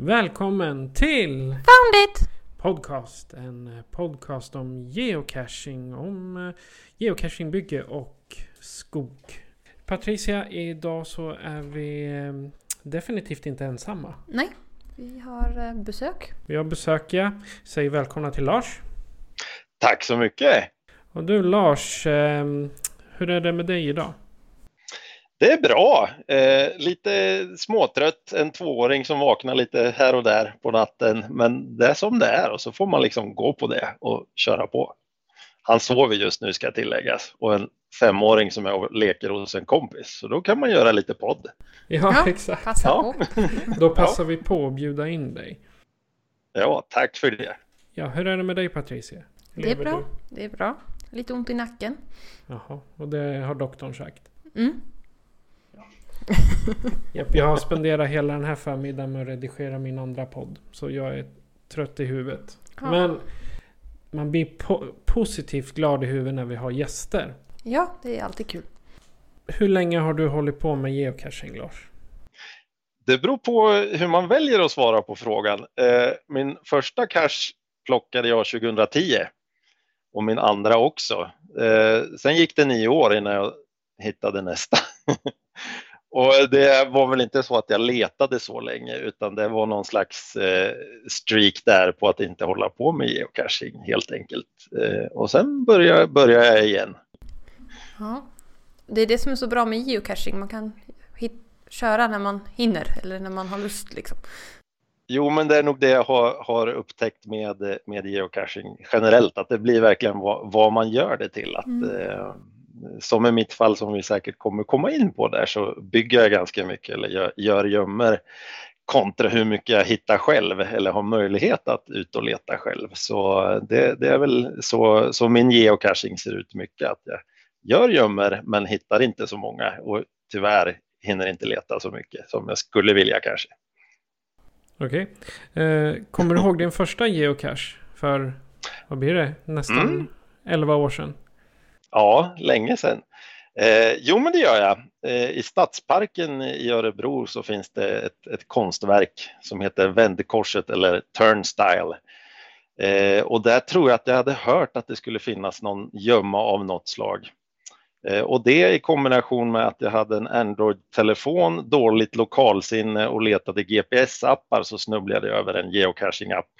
Välkommen till Found it! Podcast. En podcast om geocaching, om eh, geocachingbygge och skog. Patricia, idag så är vi eh, definitivt inte ensamma. Nej, vi har eh, besök. Vi har besök, ja. Säg välkomna till Lars. Tack så mycket. Och du Lars, hur är det med dig idag? Det är bra. Eh, lite småtrött, en tvååring som vaknar lite här och där på natten. Men det är som det är och så får man liksom gå på det och köra på. Han sover just nu ska tilläggas och en femåring som är och leker hos en kompis. Så då kan man göra lite podd. Ja, exakt. Passa Ja. Då passar vi på att bjuda in dig. Ja, tack för det. Ja, hur är det med dig Patricia? Det är Lever bra. du? Det är bra. Lite ont i nacken. Jaha, och det har doktorn sagt. Mm. Japp, jag har spenderat hela den här förmiddagen med att redigera min andra podd. Så jag är trött i huvudet. Ja. Men man blir po- positivt glad i huvudet när vi har gäster. Ja, det är alltid kul. Hur länge har du hållit på med geocaching Lars? Det beror på hur man väljer att svara på frågan. Eh, min första cache plockade jag 2010 och min andra också. Eh, sen gick det nio år innan jag hittade nästa. och det var väl inte så att jag letade så länge utan det var någon slags eh, streak där på att inte hålla på med geocaching helt enkelt. Eh, och sen började, började jag igen. Ja. Det är det som är så bra med geocaching. Man kan hit- köra när man hinner eller när man har lust liksom. Jo, men det är nog det jag har, har upptäckt med, med geocaching generellt, att det blir verkligen vad, vad man gör det till. Att, eh, som i mitt fall, som vi säkert kommer komma in på där, så bygger jag ganska mycket eller gör, gör gömmer kontra hur mycket jag hittar själv eller har möjlighet att ut och leta själv. Så det, det är väl så, så min geocaching ser ut mycket, att jag gör gömmer men hittar inte så många och tyvärr hinner inte leta så mycket som jag skulle vilja kanske. Okej. Eh, kommer du ihåg din första geocache? För, vad blir det? Nästan Mm. 11 år sedan. Ja, länge sedan. Eh, jo, men det gör jag. Eh, I Stadsparken i Örebro så finns det ett, ett konstverk som heter Vändkorset eller Turnstile. Eh, och där tror jag att jag hade hört att det skulle finnas någon gömma av något slag. Eh, och det i kombination med att jag hade en Android-telefon, dåligt lokalsinne och letade GPS-appar så snubblade jag över en geocaching-app.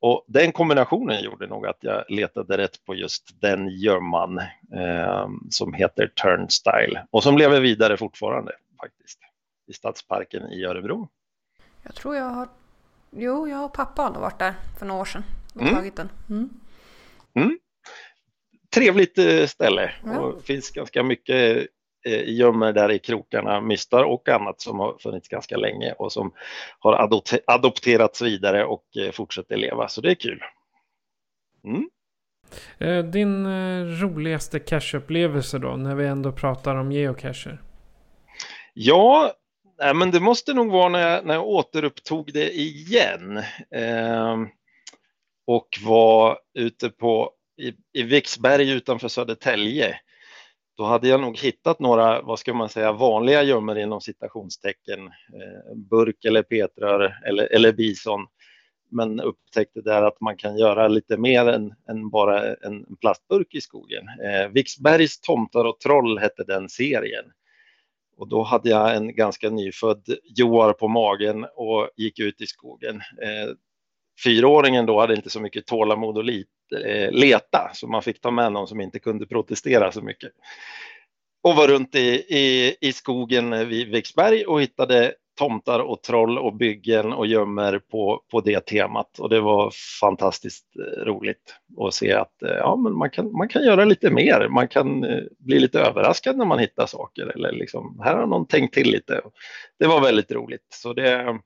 Och den kombinationen gjorde nog att jag letade rätt på just den gömman eh, som heter Turnstile och som lever vidare fortfarande faktiskt i Stadsparken i Örebro. Jag tror jag har... Jo, jag och pappa har nog varit där för några år sedan och Mm. tagit den. Mm. Trevligt eh, ställe och finns ganska mycket gömmer där i krokarna, mystar och annat som har funnits ganska länge och som har adopte- adopterats vidare och eh, fortsätter leva, så det är kul. Mm. Eh, din eh, roligaste cacheupplevelse då? När vi ändå pratar om geocacher. Ja, men det måste nog vara när jag, när jag återupptog det igen. Ehm, och var ute på i, i Viksberg utanför Södertälje. Då hade jag nog hittat några, vad ska man säga, vanliga gömmor inom citationstecken. Eh, burk eller petrör eller, eller bison. Men upptäckte där att man kan göra lite mer än, än bara en plastburk i skogen. Eh, Viksbergs tomtar och troll hette den serien. Och då hade jag en ganska nyfödd Joar på magen och gick ut i skogen. Eh, fyraåringen då hade inte så mycket tålamod att Eh, leta, så man fick ta med någon som inte kunde protestera så mycket. Och var runt i, i, i skogen vid Viksberg och hittade tomtar och troll och byggen och gömmer på, på det temat. Och det var fantastiskt eh, roligt att se att eh, ja, men man, kan, man kan göra lite mer. Man kan bli lite överraskad när man hittar saker. Eller liksom, här har någon tänkt till lite. Det var väldigt roligt. Så det,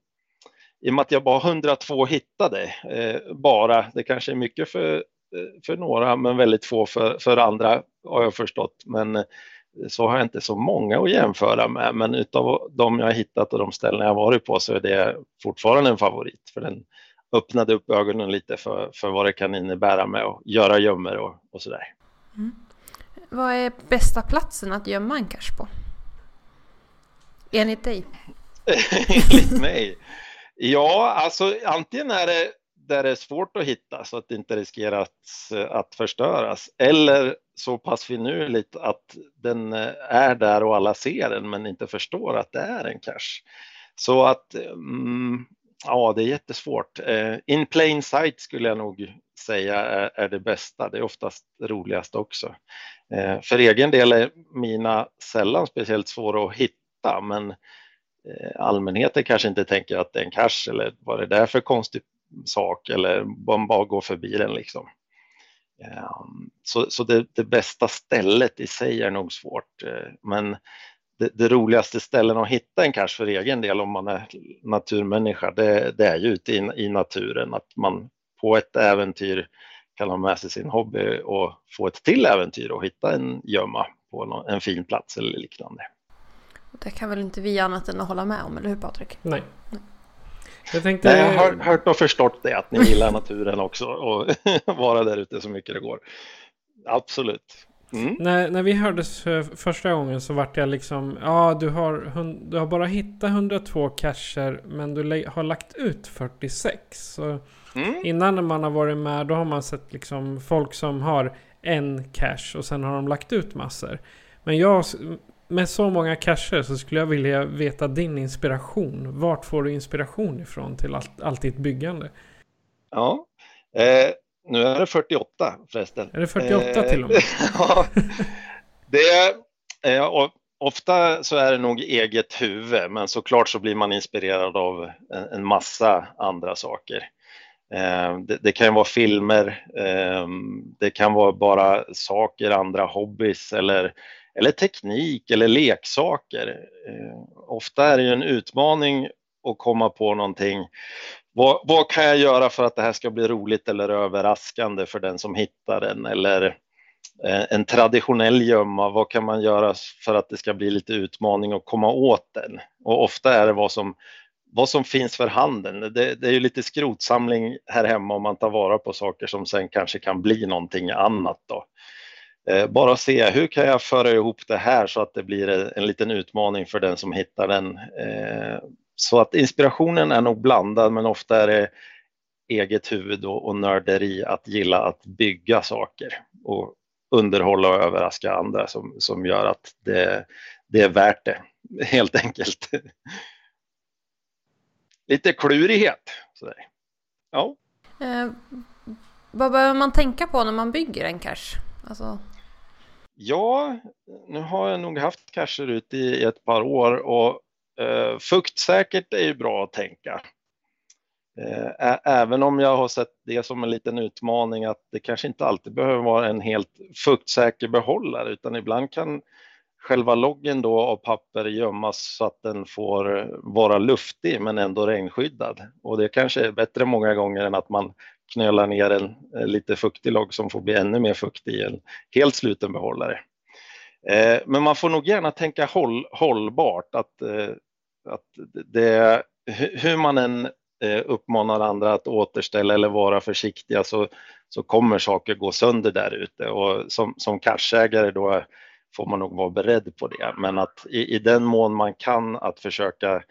i och med att jag bara 102 hittade, eh, bara, det kanske är mycket för, för några men väldigt få för, för andra har jag förstått. Men så har jag inte så många att jämföra med, men utav de jag har hittat och de ställen jag varit på så är det fortfarande en favorit, för den öppnade upp ögonen lite för, för vad det kan innebära med att göra gömmor och, och sådär. Mm. Vad är bästa platsen att gömma en cash på? Enligt dig? Enligt mig? Ja, alltså antingen är det där det är svårt att hitta så att det inte riskerar att, att förstöras. Eller så pass finurligt att den eh, är där och alla ser den men inte förstår att det är en cache. Så att mm, ja, det är jättesvårt. Eh, in plain sight skulle jag nog säga är, det bästa. Det är oftast roligast också. Eh, för egen del är mina sällan speciellt svåra att hitta men Eh, allmänheten kanske inte tänker att det är en cache eller vad det där för konstig sak eller man bara går förbi den liksom. Ehm, så, så det, det, bästa stället i sig är nog svårt, eh, men det, det, roligaste ställen att hitta en cash för egen del om man är naturmänniska, det, det är ju ute i, i, naturen, att man på ett äventyr kan ha med sig sin hobby och få ett till äventyr och hitta en gömma på en fin plats eller liknande. Det kan väl inte vi annat än att hålla med om, eller hur Patrik? Nej. Nej. Jag, tänkte... Nej, jag har hört och förstått det, att ni gillar naturen också och vara där ute så mycket det går. Absolut. Mm. När, när vi hördes för första gången så vart jag liksom, ja du har, du har bara hittat 102 cacher men du har lagt ut 46. Så mm. Innan man har varit med då har man sett liksom folk som har en cache och sen har de lagt ut massor. Men jag med så många cacher så skulle jag vilja veta din inspiration. Vart får du inspiration ifrån till allt, allt ditt byggande? Ja, eh, nu är det 48 förresten. Är det 48 eh, till och med? ja, det är, eh, ofta så är det nog eget huvud, men såklart så blir man inspirerad av en, en massa andra saker. Eh, det, det, kan vara filmer, eh, det kan vara bara saker, andra hobbys eller eller teknik eller leksaker. Eh, ofta är det ju en utmaning att komma på någonting. Vad, vad, kan jag göra för att det här ska bli roligt eller överraskande för den som hittar den? Eller eh, en traditionell gömma, vad kan man göra för att det ska bli lite utmaning att komma åt den? Och ofta är det vad som, vad som finns för handen. Det, det är ju lite skrotsamling här hemma om man tar vara på saker som sen kanske kan bli någonting annat. Då. Eh, bara se hur kan jag föra ihop det här så att det blir en liten utmaning för den som hittar den. Eh, så att inspirationen är nog blandad men ofta är det eget huvud och nörderi att gilla att bygga saker och underhålla och överraska andra som, som gör att det, det är värt det helt enkelt. Lite klurighet. Sådär. Ja. Eh, vad behöver man tänka på när man bygger en cache? Alltså... Ja, nu har jag nog haft cacher ute i ett par år och eh, fuktsäkert är ju bra att tänka. Eh, även om jag har sett det som en liten utmaning att det kanske inte alltid behöver vara en helt fuktsäker behållare utan ibland kan själva loggen då av papper gömmas så att den får vara luftig men ändå regnskyddad. Och det kanske är bättre många gånger än att man knölar ner en eh, lite fuktig logg som får bli ännu mer fuktig i en helt sluten behållare. Eh, men man får nog gärna tänka håll, hållbart, att, eh, att det, hur man än uppmanar andra att återställa eller vara försiktiga så, så kommer saker gå sönder där ute och som, som cashägare då får man nog vara beredd på det. Men att i, i den mån man kan att försöka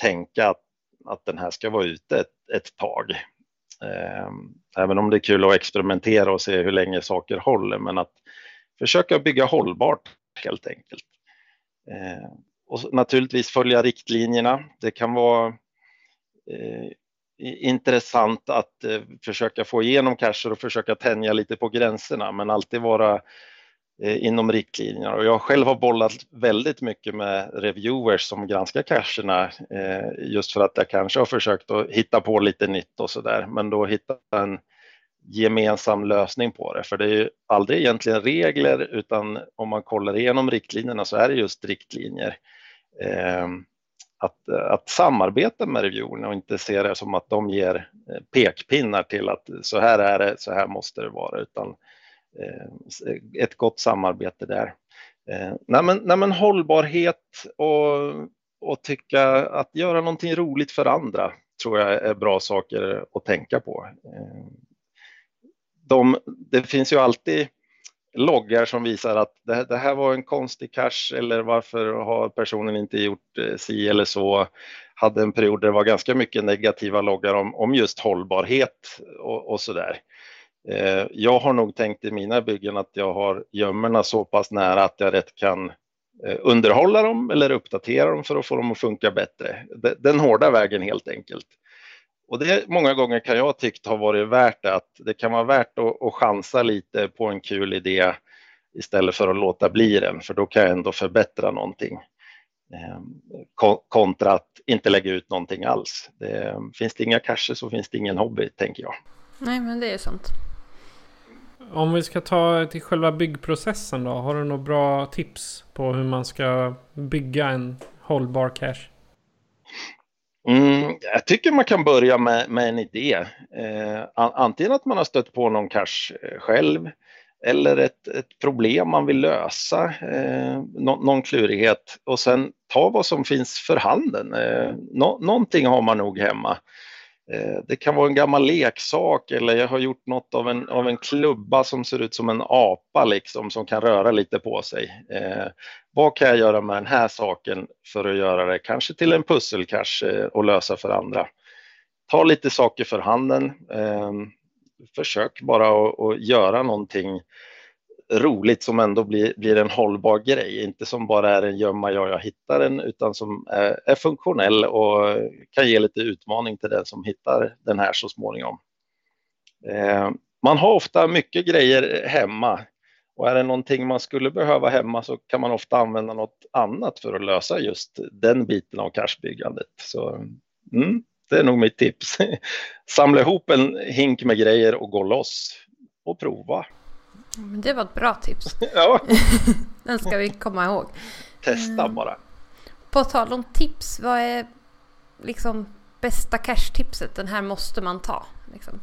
tänka att, att den här ska vara ute ett, ett tag Eh, även om det är kul att experimentera och se hur länge saker håller, men att försöka bygga hållbart helt enkelt. Eh, och naturligtvis följa riktlinjerna. Det kan vara eh, intressant att eh, försöka få igenom cacher och försöka tänja lite på gränserna men alltid vara Eh, inom riktlinjerna. Och jag själv har bollat väldigt mycket med reviewers som granskar cacherna eh, just för att jag kanske har försökt att hitta på lite nytt och sådär men då hitta en gemensam lösning på det. För det är ju aldrig egentligen regler utan om man kollar igenom riktlinjerna så är det just riktlinjer. Eh, att, att samarbeta med reviewerna och inte se det som att de ger pekpinnar till att så här är det, så här måste det vara, utan Eh, ett gott samarbete där. Eh, nej men, nej men hållbarhet och, och tycka att göra någonting roligt för andra tror jag är bra saker att tänka på. Eh, de, det finns ju alltid loggar som visar att det, det, här var en konstig cash eller varför har personen inte gjort si eller så. Hade en period där det var ganska mycket negativa loggar om, om just hållbarhet och, och så där. Eh, jag har nog tänkt i mina byggen att jag har gömmorna så pass nära att jag rätt kan eh, underhålla dem eller uppdatera dem för att få dem att funka bättre. Den hårda vägen helt enkelt. Och det många gånger kan jag tyckt har varit värt det, att det kan vara värt att, att chansa lite på en kul idé istället för att låta bli den, för då kan jag ändå förbättra någonting. Ehm, kontra att inte lägga ut någonting alls. Det, finns det inga cacher så finns det ingen hobby, tänker jag. Nej, men det är sant. Om vi ska ta till själva byggprocessen då. Har du några bra tips på hur man ska bygga en hållbar cache? Mm, jag tycker man kan börja med, med en idé. Eh, antingen att man har stött på någon cache eh, själv eller ett, ett problem man vill lösa, eh, någon, någon klurighet och sen ta vad som finns för handen. Eh, no, någonting har man nog hemma. Eh, det kan vara en gammal leksak eller jag har gjort något av en, av en klubba som ser ut som en apa liksom som kan röra lite på sig. Eh, vad kan jag göra med den här saken för att göra det kanske till en pusselcache eh, och lösa för andra? Ta lite saker för handen. Eh, försök bara att göra någonting roligt som ändå blir, blir en hållbar grej, inte som bara är en gömma jag, jag hittar den utan som är, är, funktionell och kan ge lite utmaning till den som hittar den här så småningom. Eh, man har ofta mycket grejer hemma och är det någonting man skulle behöva hemma så kan man ofta använda något annat för att lösa just den biten av cashbyggandet. Så mm, det är nog mitt tips. Samla ihop en hink med grejer och gå loss och prova. Men det var ett bra tips. ja. Den ska vi komma ihåg. Testa mm. bara. På tal om tips, vad är liksom bästa cash-tipset? Den här måste man ta. Liksom.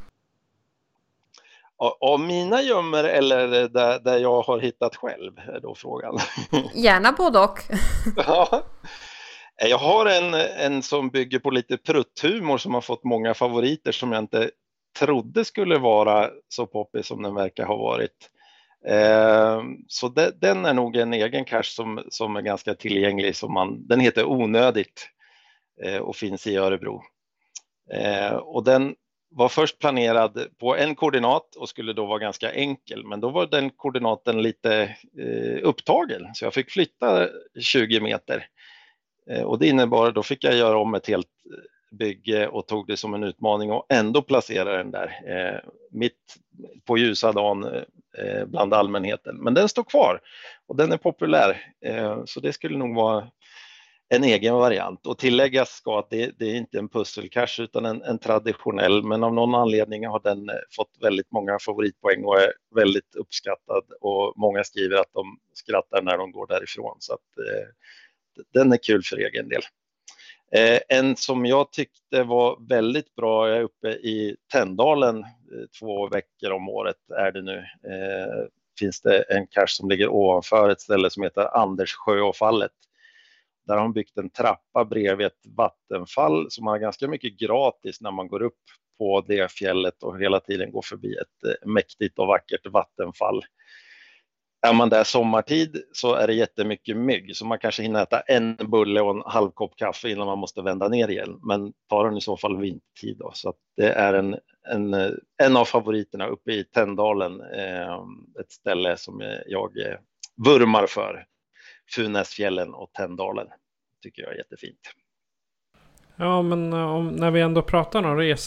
Av mina gömmer eller där, där jag har hittat själv är då frågan. Gärna både och. ja. Jag har en, en som bygger på lite prutthumor som har fått många favoriter som jag inte trodde skulle vara så poppis som den verkar ha varit. Ehm, så den är nog en egen cache som, som är ganska tillgänglig. Som man, den heter Onödigt eh, och finns i Örebro. Ehm, och den var först planerad på en koordinat och skulle då vara ganska enkel, men då var den koordinaten lite eh, upptagen så jag fick flytta 20 meter. Ehm, och det innebar, då fick jag göra om ett helt bygge och tog det som en utmaning och ändå placera den där eh, mitt på ljusa dagen eh, bland allmänheten. Men den står kvar och den är populär eh, så det skulle nog vara en egen variant och tilläggas ska att det, det är inte en pusselcash utan en, en, traditionell men av någon anledning har den eh, fått väldigt många favoritpoäng och är väldigt uppskattad och många skriver att de skrattar när de går därifrån så att eh, den är kul för egen del. Eh, en som jag tyckte var väldigt bra, jag är uppe i Tändalen eh, två veckor om året är det nu. Eh, finns det en cache som ligger ovanför ett ställe som heter Anderssjöfallet. Där har de byggt en trappa bredvid ett vattenfall som har ganska mycket gratis när man går upp på det fjället och hela tiden går förbi ett eh, mäktigt och vackert vattenfall. Är man där sommartid så är det jättemycket mygg så man kanske hinner äta en bulle och en halv kopp kaffe innan man måste vända ner igen. Men tar den i så fall vintertid då. Så det är en, en, en av favoriterna uppe i Tändalen. Eh, ett ställe som jag eh, vurmar för. Funäsfjällen och Tändalen tycker jag är jättefint. Ja, men eh, om, när vi ändå pratar om resor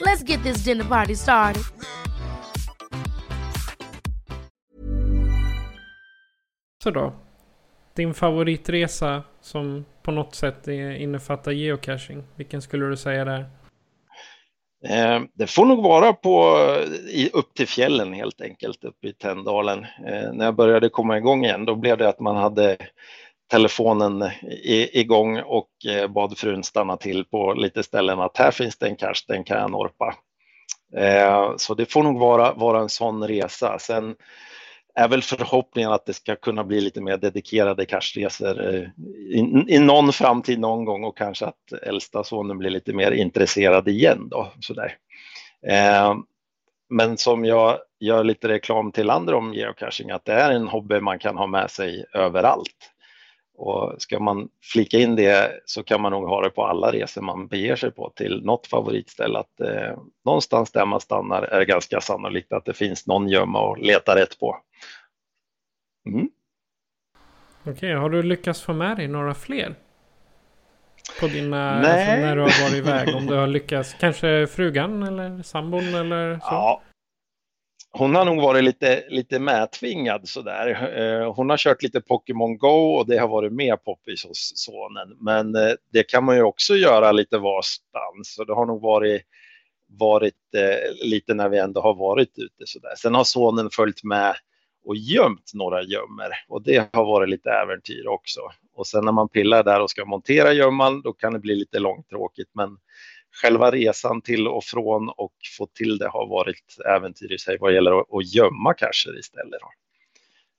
Let's get this dinner party started. Så då. Din favoritresa som på något sätt innefattar geocaching. Vilken skulle du säga där? Eh, det får nog vara på, i, upp till fjällen helt enkelt, uppe i Tänndalen. Eh, när jag började komma igång igen, då blev det att man hade telefonen i, igång och eh, bad frun stanna till på lite ställen att här finns det en cache, den kan jag norpa. Eh, så det får nog vara, vara en sån resa. Sen är väl förhoppningen att det ska kunna bli lite mer dedikerade cashresor eh, i, i någon framtid någon gång och kanske att äldsta sonen blir lite mer intresserad igen då. Sådär. Eh, men som jag gör lite reklam till andra om geocaching, att det är en hobby man kan ha med sig överallt. Och ska man flika in det så kan man nog ha det på alla resor man beger sig på till något favoritställe. Att eh, någonstans där man stannar är det ganska sannolikt att det finns någon gömma att leta rätt på. Mm. Okej, okay, har du lyckats få med dig några fler? På dina, alltså när du har varit iväg, om du har lyckats, kanske frugan eller sambon eller så? Ja, hon har nog varit lite, lite medtvingad sådär. Eh, hon har kört lite Pokémon Go och det har varit mer poppis hos sonen. Men eh, det kan man ju också göra lite varstans så det har nog varit, varit eh, lite när vi ändå har varit ute sådär. Sen har sonen följt med och gömt några gömmer och det har varit lite äventyr också. Och sen när man pillar där och ska montera gömman då kan det bli lite långtråkigt men själva resan till och från och få till det har varit äventyr i sig vad gäller att, gömma cacher istället.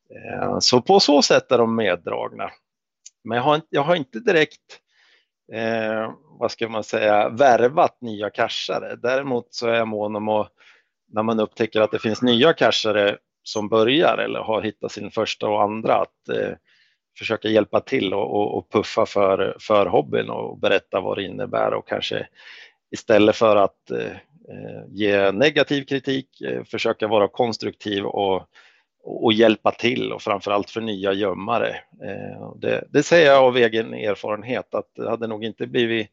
Eh, så på så sätt är de meddragna. Men jag har, jag har inte direkt, eh, vad ska man säga, värvat nya cachare. Däremot så är jag mån om att när man upptäcker att det finns nya cachare som börjar eller har hittat sin första och andra, att eh, försöka hjälpa till och, och, och, puffa för, för hobbyn och berätta vad det innebär och kanske istället för att eh, ge negativ kritik, eh, försöka vara konstruktiv och, och hjälpa till och framförallt för nya gömmare. Eh, det, det säger jag av egen erfarenhet att det hade nog inte blivit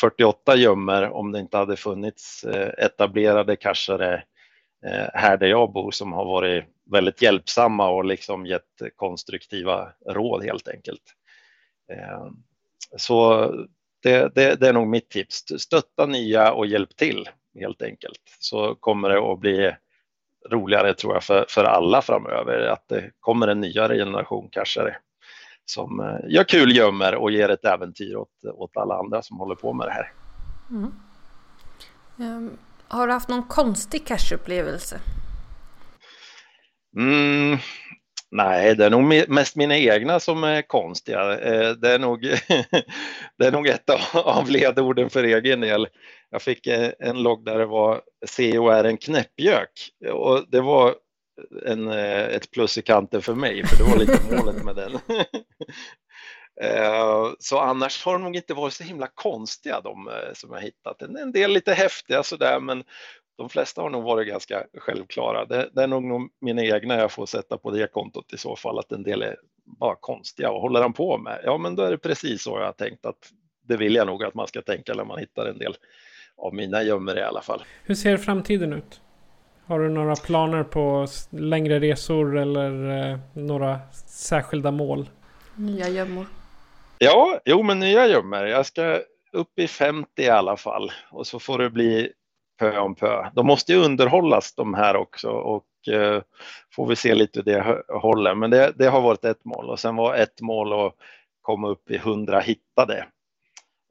48 gömmer om det inte hade funnits eh, etablerade cachare eh, här där jag bor som har varit väldigt hjälpsamma och liksom gett konstruktiva råd helt enkelt. Så det, det, det, är nog mitt tips. Stötta nya och hjälp till helt enkelt. Så kommer det att bli roligare tror jag för, för alla framöver. Att det kommer en nyare generation cashare som eh, gör kul gömmer och ger ett äventyr åt, åt alla andra som håller på med det här. Mm. Um, har du haft någon konstig cash-upplevelse? Mm, Nej, det är nog mest mina egna som är konstiga. Eh, det är nog, det är nog ett av ledorden för egen del. Jag fick eh, en logg där det var CO är en knäppjök och det var en, eh, ett plus i kanten för mig, för det var lite målet med den. Så annars har de nog inte varit så himla konstiga de som jag hittat. En del lite häftiga sådär men de flesta har nog varit ganska självklara. Det, det är nog mina egna jag får sätta på det kontot i så fall, att en del är bara konstiga. Och håller han på med? Ja, men då är det precis så jag har tänkt att det vill jag nog att man ska tänka när man hittar en del av mina gömmer i alla fall. Hur ser framtiden ut? Har du några planer på längre resor eller eh, några särskilda mål? Nya gömmor? Ja, jo men nya gömmor. Jag ska upp i 50 i alla fall och så får det bli pö om pö. De måste ju underhållas de här också och eh, får vi se lite hur det håller. Men det, det, har varit ett mål och sen var ett mål att komma upp i 100 hittade.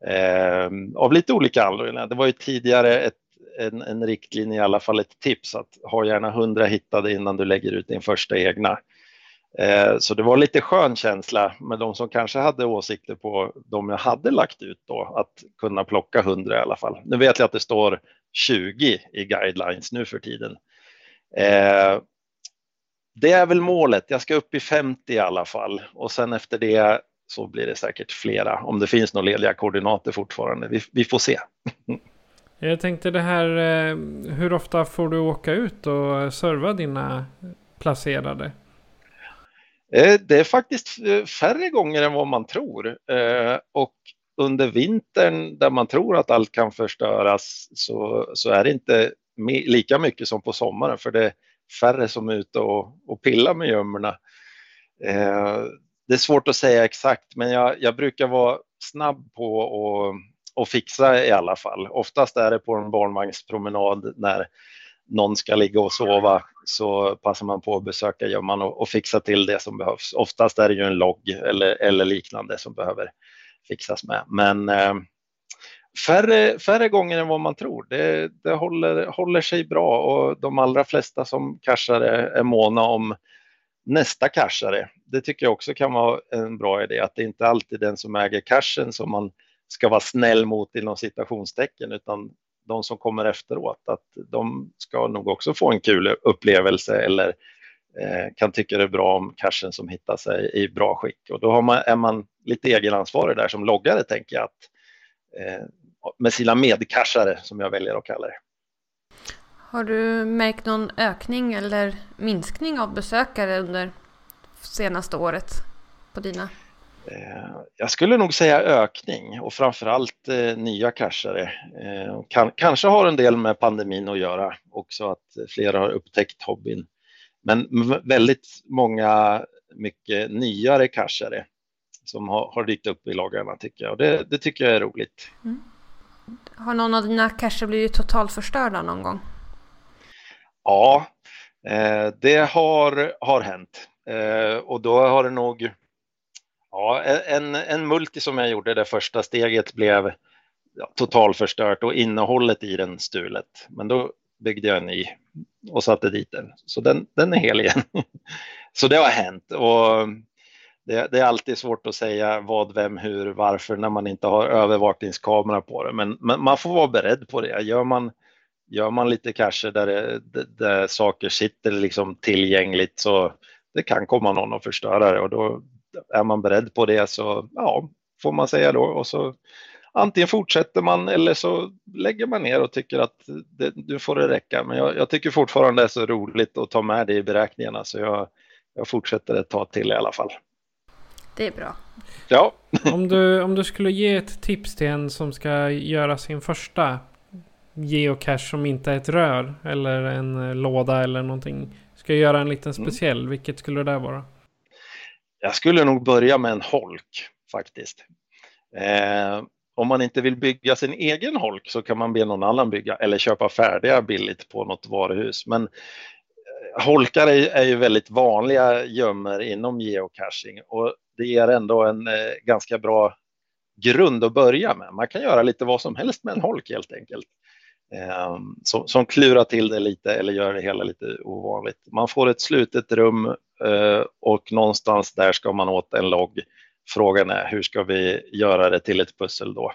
Eh, av lite olika anledningar. Det var ju tidigare ett, en, en riktlinje, i alla fall ett tips att ha gärna 100 hittade innan du lägger ut din första egna. Eh, så det var lite skön känsla med de som kanske hade åsikter på de jag hade lagt ut då, att kunna plocka 100 i alla fall. Nu vet jag att det står 20 i guidelines nu för tiden. Eh, det är väl målet, jag ska upp i 50 i alla fall och sen efter det så blir det säkert flera om det finns några lediga koordinater fortfarande. Vi, vi får se. Jag tänkte det här, eh, hur ofta får du åka ut och serva dina placerade? Eh, det är faktiskt eh, färre gånger än vad man tror. Och under vintern där man tror att allt kan förstöras så, så är det inte lika mycket som på sommaren för det är färre som är ute och, och pillar med gömmorna. Eh, det är svårt att säga exakt men jag, jag brukar vara snabb på att och fixa i alla fall. Oftast är det på en barnvagnspromenad när någon ska ligga och sova så passar man på att besöka gömman och, och fixa till det som behövs. Oftast är det ju en logg eller, eller liknande som behöver fixas med. Men eh, färre, färre gånger än vad man tror. Det, det håller, håller sig bra och de allra flesta som cashare är måna om nästa cashare. Det tycker jag också kan vara en bra idé, att det inte alltid är den som äger cashen som man ska vara snäll mot inom citationstecken, utan de som kommer efteråt, att de ska nog också få en kul upplevelse eller kan tycka det är bra om cashen som hittar sig i bra skick. Och då man, är man lite egenansvarig där som loggare, tänker jag, att, eh, med sina medcashare, som jag väljer att kalla det. Har du märkt någon ökning eller minskning av besökare under senaste året på dina Eh, jag skulle nog säga ökning och framförallt eh, nya cashare. Eh, kan, kanske har en del med pandemin att göra också att flera har upptäckt hobbyn. Men väldigt många mycket nyare cashare som har, har dykt upp i lagarna tycker jag och det, det tycker jag är roligt. Mm. Har någon av dina cacher blivit totalförstörda någon gång? Ja, eh, det har, har hänt eh, och då har det nog Ja, en, en multi som jag gjorde, det första steget blev ja, totalförstört och innehållet i den stulet. Men då byggde jag en ny och satte dit den. Så den, den är hel igen. Så det har hänt och det, det, är alltid svårt att säga vad, vem, hur, varför när man inte har övervakningskamera på det. Men, men man får vara beredd på det. Gör man, gör man lite kanske där, det, där saker sitter liksom tillgängligt så det kan komma någon och förstöra det och då, är man beredd på det så ja, får man säga då och så antingen fortsätter man eller så lägger man ner och tycker att det, du får det räcka. Men jag, jag, tycker fortfarande det är så roligt att ta med det i beräkningarna så jag, jag fortsätter ett tag till i alla fall. Det är bra. Ja. om, du, om du skulle ge ett tips till en som ska göra sin första geocache som inte är ett rör eller en låda eller någonting. Ska göra en liten mm. speciell, mm. vilket skulle det vara? Jag skulle nog börja med en holk faktiskt. Eh, om man inte vill bygga sin egen holk så kan man be någon annan bygga eller köpa färdiga billigt på något varuhus. Men eh, holkar är, är ju väldigt vanliga gömmer inom geocaching och det ger ändå en eh, ganska bra grund att börja med. Man kan göra lite vad som helst med en holk helt enkelt. Eh, som, som klurar till det lite eller gör det hela lite ovanligt. Man får ett slutet rum eh, och någonstans där ska man åt en logg. Frågan är hur ska vi göra det till ett pussel då?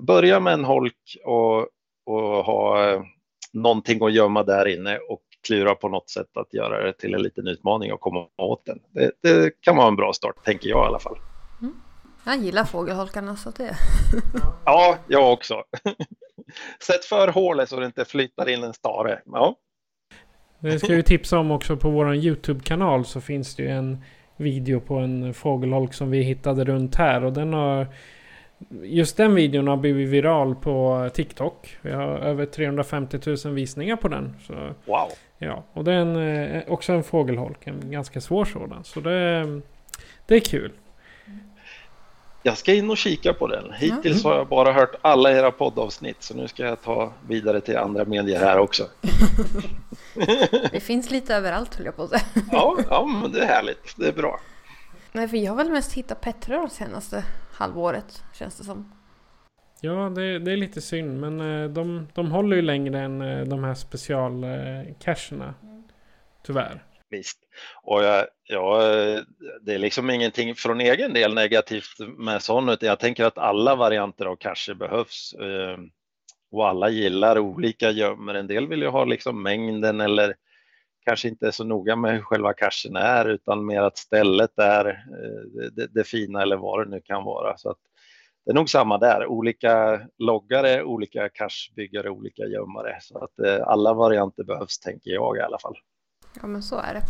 Börja med en holk och, och ha eh, någonting att gömma där inne och klura på något sätt att göra det till en liten utmaning och komma åt den. Det, det kan vara en bra start, tänker jag i alla fall. Mm. Jag gillar fågelholkarna så det... ja, jag också. Sätt för hålet så det inte flyttar in en stare. Ja. Det ska jag tipsa om också på vår YouTube-kanal så finns det ju en video på en fågelholk som vi hittade runt här och den har Just den videon har blivit viral på TikTok. Vi har över 350 000 visningar på den. Så, wow! Ja, och det är en, eh, också en fågelholk. En ganska svår sådan. Så det, det är kul. Jag ska in och kika på den. Hittills har jag bara hört alla era poddavsnitt så nu ska jag ta vidare till andra medier här också. Det finns lite överallt höll jag på att säga. Ja, ja men det är härligt. Det är bra. Nej, för jag har väl mest hittat Petra det senaste halvåret, känns det som. Ja, det, det är lite synd. Men eh, de, de håller ju längre än eh, de här specialcacherna. Tyvärr. Visst. Och jag, jag, det är liksom ingenting från egen del negativt med sån, utan jag tänker att alla varianter av cacher behövs. eh, Och alla gillar olika gömmor. En del vill ju ha liksom mängden eller kanske inte är så noga med hur själva cachen är, utan mer att stället är eh, det, det fina eller vad det nu kan vara. Så att det är nog samma där. Olika loggare, olika cashbyggare, olika gömmare. Så att eh, alla varianter behövs, tänker jag i alla fall. Ja, men så är det.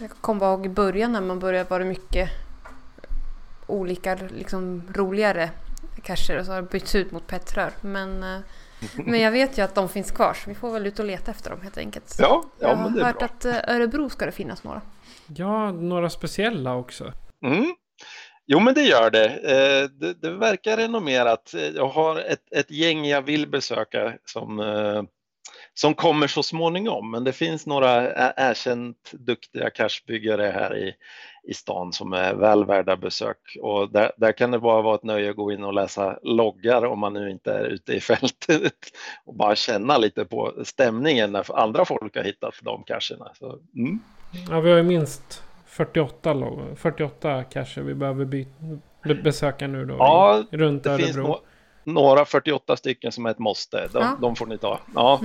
Jag kommer ihåg i början när man började var det mycket olika, liksom roligare cacher och så har det bytts ut mot petrör. Men, eh, men jag vet ju att de finns kvar så vi får väl ut och leta efter dem helt enkelt. Ja, ja jag men det har är hört bra. att eh, Örebro ska det finnas några. Ja, några speciella också. Mm. Jo, men det gör det. Eh, det. Det verkar renommerat. Jag har ett, ett gäng jag vill besöka som, som kommer så småningom. Men det finns några erkänt duktiga cashbyggare här i, i stan som är väl värda besök. Och där, där kan det bara vara ett nöje att gå in och läsa loggar om man nu inte är ute i fältet och bara känna lite på stämningen när andra folk har hittat de cacherna. Så, mm. Ja, vi har ju minst 48, lo- 48 cacher vi behöver besöka nu då. Ja, i, runt Det finns Örebro. Nå- några 48 stycken som är ett måste. De, Ja. de får ni ta. Ja,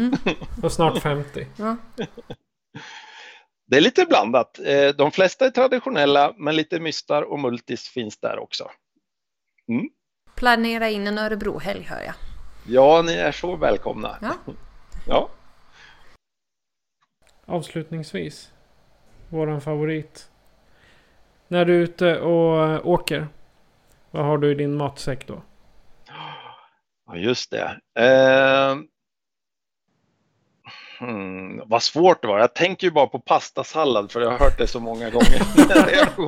Och snart 50. Ja. det är lite blandat. Eh, De flesta är traditionella, men lite mystar och multis finns där också. Planera in en Örebro-helg hör jag. Ja, ni är så välkomna. Ja. Ja. Avslutningsvis. Våran favorit. När du är ute och eh, åker. Vad har du i din matsäck då? Ja, just det. Eh, hmm, vad svårt det var. Jag tänker ju bara på pastasallad för jag har hört det så många gånger.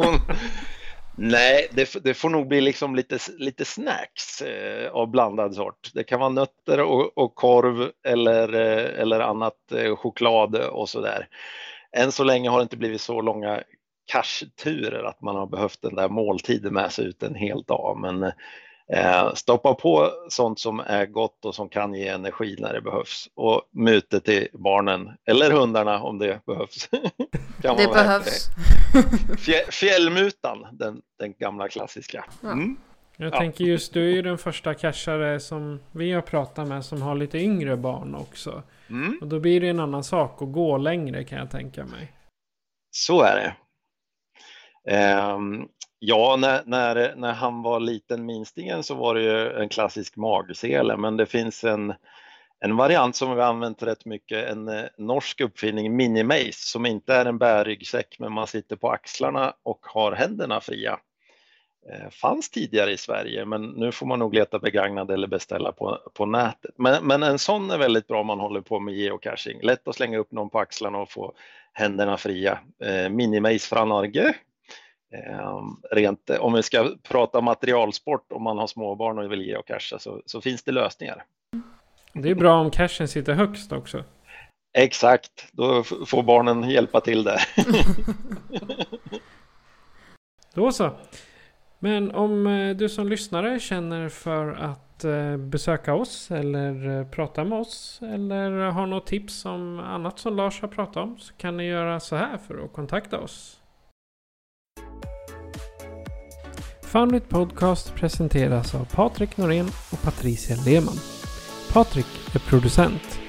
Nej, det, det får nog bli liksom lite, lite snacks eh, av blandad sort. Det kan vara nötter och, och korv eller, eh, eller annat eh, choklad och sådär. Än så länge har det inte blivit så långa cash-turer att man har behövt den där måltiden med sig ut en hel dag. Men Eh, stoppa på sånt som är gott och som kan ge energi när det behövs. Och mute till barnen, eller hundarna om det behövs. kan Det behövs. Fjä, fjällmutan, den, den gamla klassiska. Mm. Jag Ja. tänker just du är ju den första cashare som vi har pratat med som har lite yngre barn också. Mm. Och då blir det en annan sak att gå längre kan jag tänka mig. Så är det. Ehm, ja, när, när, när han var liten, minstingen, så var det ju en klassisk magsele, men det finns en, en variant som vi har använt rätt mycket, en eh, norsk uppfinning, Minimace, som inte är en bärryggsäck, men man sitter på axlarna och har händerna fria. Eh, fanns tidigare i Sverige, men nu får man nog leta begagnad eller beställa på, på nätet. Men, men en sån är väldigt bra om man håller på med geocaching. Lätt att slänga upp någon på axlarna och få händerna fria. Eh, Minimace från Norge. Eh, rent, eh, om vi ska prata materialsport, om man har småbarn och vill geocacha så, så finns det lösningar. Det är bra om cashen sitter högst också. Exakt, då får barnen hjälpa till där. Då så. Men om eh, du som lyssnare känner för att eh, besöka oss eller prata med oss eller har något tips om annat som Lars har pratat om så kan ni göra så här för att kontakta oss. Foundit Podcast presenteras av Patrik Norén och Patricia Lehmann. Patrik är producent.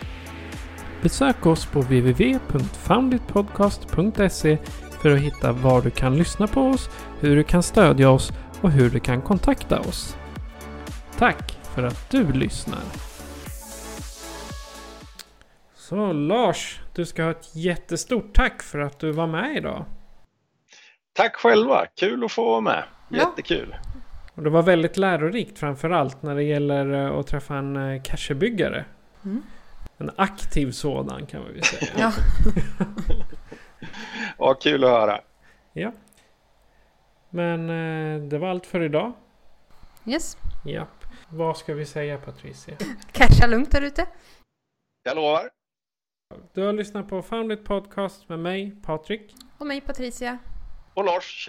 Besök oss på www.founditpodcast.se för att hitta var du kan lyssna på oss, hur du kan stödja oss och hur du kan kontakta oss. Tack för att du lyssnar. Så Lars, du ska ha ett jättestort tack för att du var med idag. Tack själva, kul att få vara med. Ja. Jättekul. Och det var väldigt lärorikt framför allt när det gäller eh, att träffa en eh, cachebyggare. Mm. En aktiv sådan kan man väl säga. Ja. Ja, kul att höra. Ja. Men eh, det var allt för idag. Yes. Japp. Vad ska vi säga Patricia? Casha lugnt där ute. Jag lovar. Du har lyssnat på Foundit Podcast med mig, Patrik. Och mig Patricia. Och Lars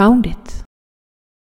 Found it.